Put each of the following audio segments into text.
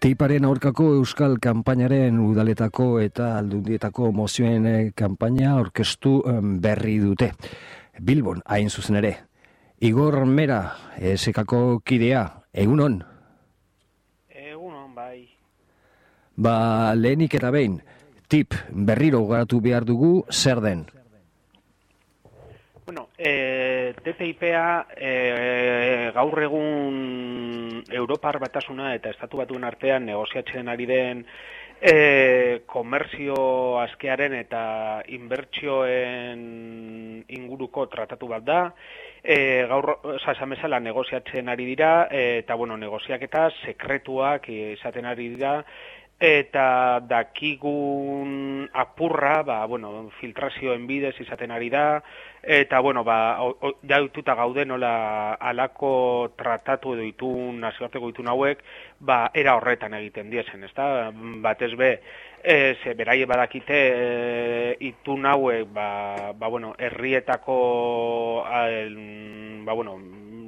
Teiparen aurkako euskal kanpainaren udaletako eta aldundietako mozioen eh, kanpaina orkestu berri dute. Bilbon, hain zuzen ere. Igor Mera, esekako kidea, egunon? Egunon, bai. Ba, lehenik eta behin, tip berriro garatu behar dugu, zer den? E, TTIP-a e, gaur egun Europar batasuna eta Estatu batuen artean negoziatzen ari den e, komerzio askearen eta inbertsioen inguruko tratatu bat da. E, gaur, esan bezala, negoziatzen ari dira, eta, bueno, negoziak eta sekretuak izaten ari dira, eta dakigun apurra, ba, bueno, filtrazioen bidez izaten ari da, eta, bueno, ba, jaituta gaude nola alako tratatu edo itun, nazioarteko itun hauek, ba, era horretan egiten diezen, ezta? Batez be, e, ze beraie badakite e, itun hauek, ba, ba, bueno, herrietako, ba, bueno,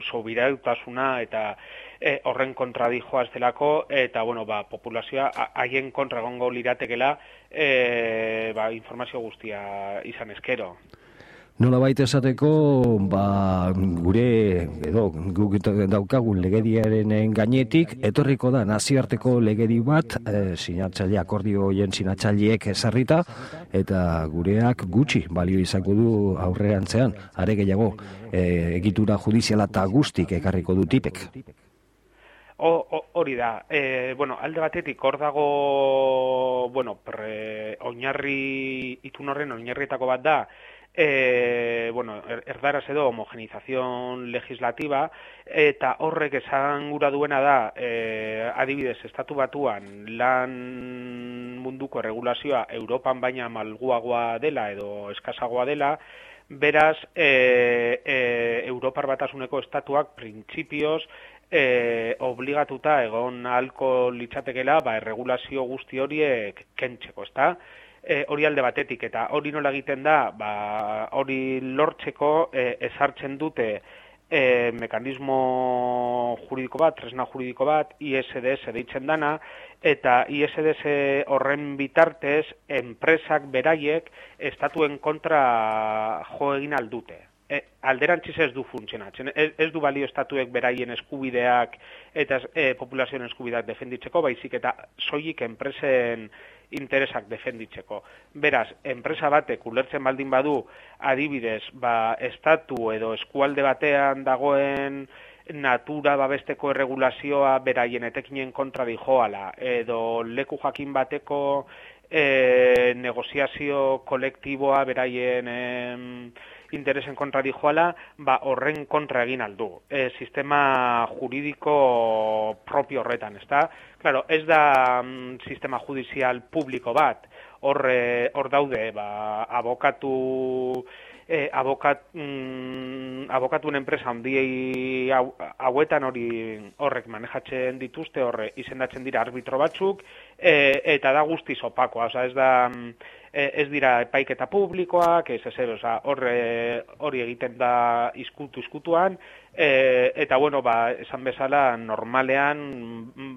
sobirautasuna eta e, horren kontra dijoaz delako, eta, bueno, ba, populazioa haien kontra gongo liratekela e, ba, informazio guztia izan eskero. Nola baita esateko, ba, gure, edo, guk daukagun legediaren gainetik, etorriko da nazioarteko legedi bat, e, sinatzaile, akordio hoien sinatzaileek esarrita, eta gureak gutxi balio izango du aurrerantzean, are gehiago, e, egitura judiziala eta guztik ekarriko du tipek. Hori da, e, bueno, alde batetik hor dago, bueno, pre, oinarri, itun horren oinarrietako bat da, e, bueno, er, erdaraz edo homogenizazion legislativa, eta horrek esan gura duena da, e, adibidez, estatu batuan lan munduko regulazioa Europan baina malguagoa dela edo eskasagoa dela, beraz, e, e, Europar batasuneko estatuak printzipioz, e, obligatuta egon alko litzatekela ba, erregulazio guzti horiek kentzeko, ezta? E, hori alde batetik, eta hori nola egiten da, ba, hori lortzeko e, ezartzen dute e, mekanismo juridiko bat, tresna juridiko bat, ISDS deitzen dana, eta ISDS horren bitartez, enpresak beraiek estatuen kontra jo egin aldute e, alderantziz ez du funtzionatzen. Ez, ez du balio estatuek beraien eskubideak eta e, populazioen eskubideak defenditzeko, baizik eta soilik enpresen interesak defenditzeko. Beraz, enpresa batek ulertzen baldin badu adibidez, ba, estatu edo eskualde batean dagoen natura babesteko erregulazioa beraien etekinen kontra dijoala, edo leku jakin bateko e, negoziazio kolektiboa beraien interesen kontra dijoala, ba, horren kontra egin aldu. E, sistema juridiko propio horretan, ez? Claro, ez da mm, sistema judizial publiko bat, hor, hor daude, ba, abokatu... E, abokat, mm, abokatuen enpresa handiei hauetan hori horrek manejatzen dituzte, horre izendatzen dira arbitro batzuk, e, eta da guzti opakoa, oza, ez da... Mm, E, ez dira epaiketa publikoak, ez ez oza, hori egiten da izkutu izkutuan, e, eta bueno, ba, esan bezala normalean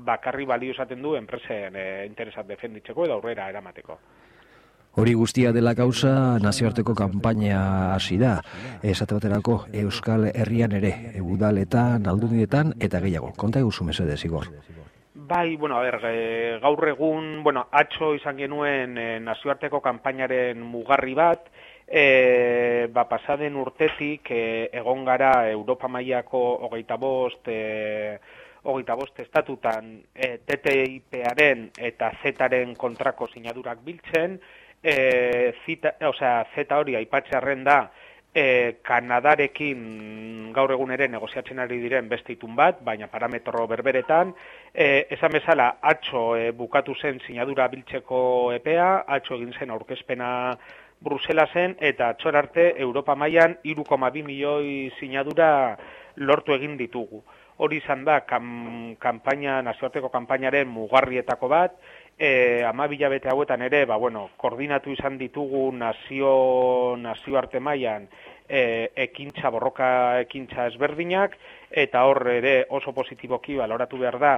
bakarri balio esaten du enpresen e, interesat defenditzeko edo aurrera eramateko. Hori guztia dela gauza nazioarteko kanpaina hasi da. Esate baterako Euskal Herrian ere, udaletan, aldundietan eta gehiago. Konta eguzu mesedez, Igor. Bai, bueno, a ver, e, gaur egun, bueno, atxo izan genuen e, nazioarteko kanpainaren mugarri bat, e, ba, pasaden urtetik e, egon gara Europa mailako hogeita bost, e, hogeita bost estatutan e, TTIP-aren eta Z-aren kontrako sinadurak biltzen, e, zita, o sea, Z hori aipatzearen da, e, Kanadarekin gaur egun ere negoziatzen ari diren beste itun bat, baina parametro berberetan, e, esan bezala, atxo e, bukatu zen sinadura biltzeko epea, atxo egin zen aurkezpena Bruselasen, eta atxor arte Europa mailan 3,2 milioi sinadura lortu egin ditugu. Hori izan da, kam, kampaina, nazioarteko kampainaren mugarrietako bat, e, ama bilabete hauetan ere, ba, bueno, koordinatu izan ditugu nazio, nazioarte mailan e, ekintza, borroka ekintza ezberdinak, eta hor ere oso positiboki baloratu behar da,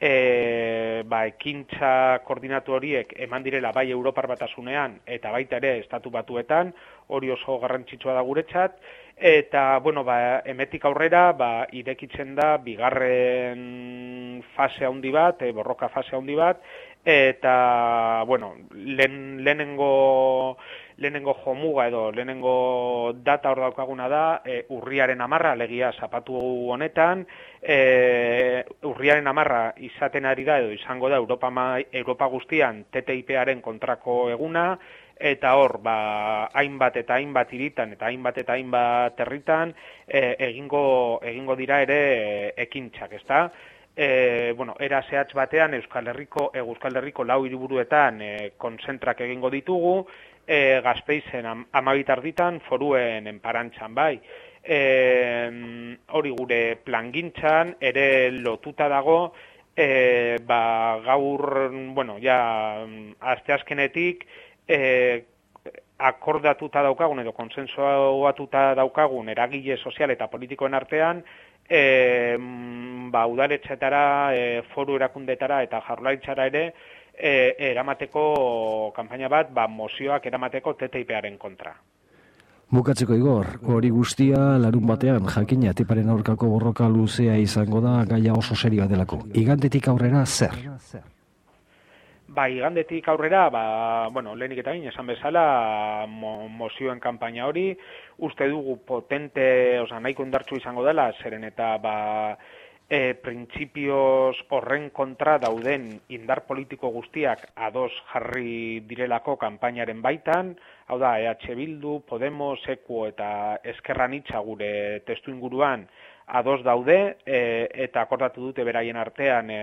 e, ba, ekintza koordinatu horiek eman direla bai Europar batasunean eta baita ere estatu batuetan, hori oso garrantzitsua da guretzat, eta, bueno, ba, emetik aurrera, ba, irekitzen da, bigarren fase handi bat, e, borroka fase handi bat, eta, bueno, lehen, lehenengo, lehenengo jomuga edo lehenengo data hor daukaguna da, e, urriaren amarra, legia zapatu honetan, e, urriaren amarra izaten ari da, edo izango da, Europa, Europa guztian TTIP-aren kontrako eguna, eta hor, ba, hainbat eta hainbat iritan, eta hainbat eta hainbat herritan, e, egingo, egingo dira ere e, ekintzak, ezta? E, bueno, era zehatz batean Euskal Herriko, e, Euskal Herriko lau hiriburuetan e, konzentrak egingo ditugu, e, gazpeizen am, amabitarditan, foruen enparantxan bai. E, hori gure plangintzan, ere lotuta dago, e, ba, gaur, bueno, ja, asteazkenetik, e, akordatuta daukagun edo konsensuatuta daukagun eragile sozial eta politikoen artean e, ba, udaletxetara, e, foru erakundetara eta jarlaitzara ere e, eramateko kanpaina bat ba, mozioak eramateko TTIP-aren kontra. Bukatzeko igor, hori guztia larun batean jakina tiparen aurkako borroka luzea izango da gaia oso serioa delako. Igandetik aurrera zer? Bai, igandetik aurrera, ba, bueno, lehenik eta esan bezala, mo, mozioen kanpaina hori, uste dugu potente, oza, nahiko indartsu izango dela, zeren eta, ba, e, printzipioz horren kontra dauden indar politiko guztiak ados jarri direlako kanpainaren baitan, hau da, EH Bildu, Podemos, Ekuo eta Eskerran itxa gure testu inguruan, ados daude e, eta akordatu dute beraien artean e,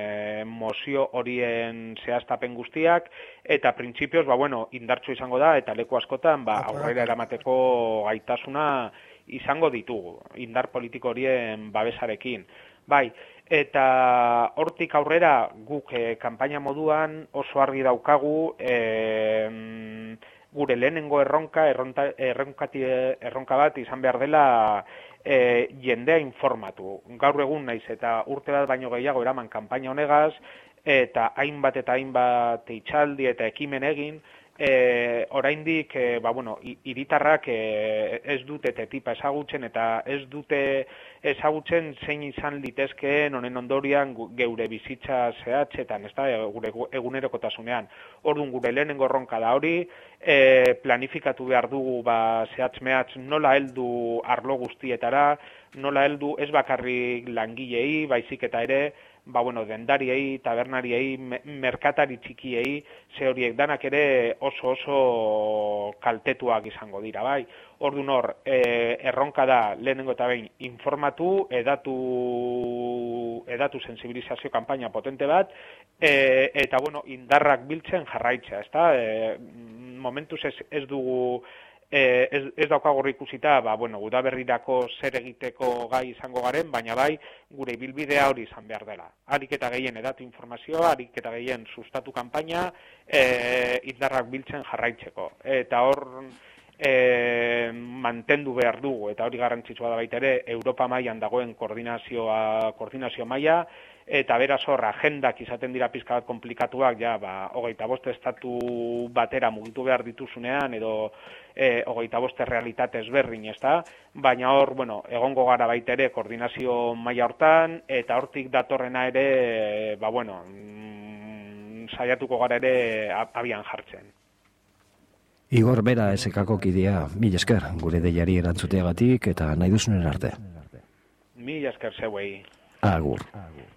mozio horien zehaztapen guztiak eta printzipioz ba bueno indartsu izango da eta leku askotan ba aurrera eramateko gaitasuna izango ditugu indar politiko horien babesarekin bai eta hortik aurrera guk e, kanpaina moduan oso argi daukagu e, gure lehenengo erronka erronka, erronka bat izan behar dela e, jendea informatu. Gaur egun naiz eta urte bat baino gehiago eraman kanpaina honegaz, eta hainbat eta hainbat itxaldi eta ekimen egin, e, oraindik e, ba bueno hiritarrak e, ez dute tetipa ezagutzen eta ez dute ezagutzen zein izan litezkeen honen ondorian geure bizitza zehatzetan ezta e, gure egunerokotasunean. Ordun gure lehenengo ronka da hori e, planifikatu behar dugu ba zehatz mehatz nola heldu arlo guztietara nola heldu ez bakarrik langilei baizik eta ere ba, bueno, dendariei, tabernariei, merkatari txikiei, ze horiek danak ere oso oso kaltetuak izango dira, bai. Ordu nor, e, erronka da lehenengo eta behin informatu, edatu, edatu sensibilizazio kanpaina potente bat, e, eta bueno, indarrak biltzen jarraitza, ezta? E, momentuz ez, ez dugu e, ez, ez daukago ikusita, ba, bueno, berrirako zer egiteko gai izango garen, baina bai, gure bilbidea hori izan behar dela. Harik eta gehien edatu informazioa, harik eta gehien sustatu kanpaina, e, indarrak biltzen jarraitzeko. Eta hor, e, mantendu behar dugu, eta hori garrantzitsua da baita ere, Europa mailan dagoen koordinazioa, koordinazio maila, eta beraz hor agendak izaten dira pizka bat komplikatuak ja ba hogeita bost estatu batera mugitu behar dituzunean edo e, hogeita bost realitate ezberdin ezta? Baina hor bueno egongo gara baita ere koordinazio maila hortan eta hortik datorrena ere ba bueno mm, saiatuko gara ere abian jartzen Igor Bera esekako kidea, mil esker, gure deiari erantzuteagatik eta nahi duzunen arte. Mil esker zeuei. Agur. Agur.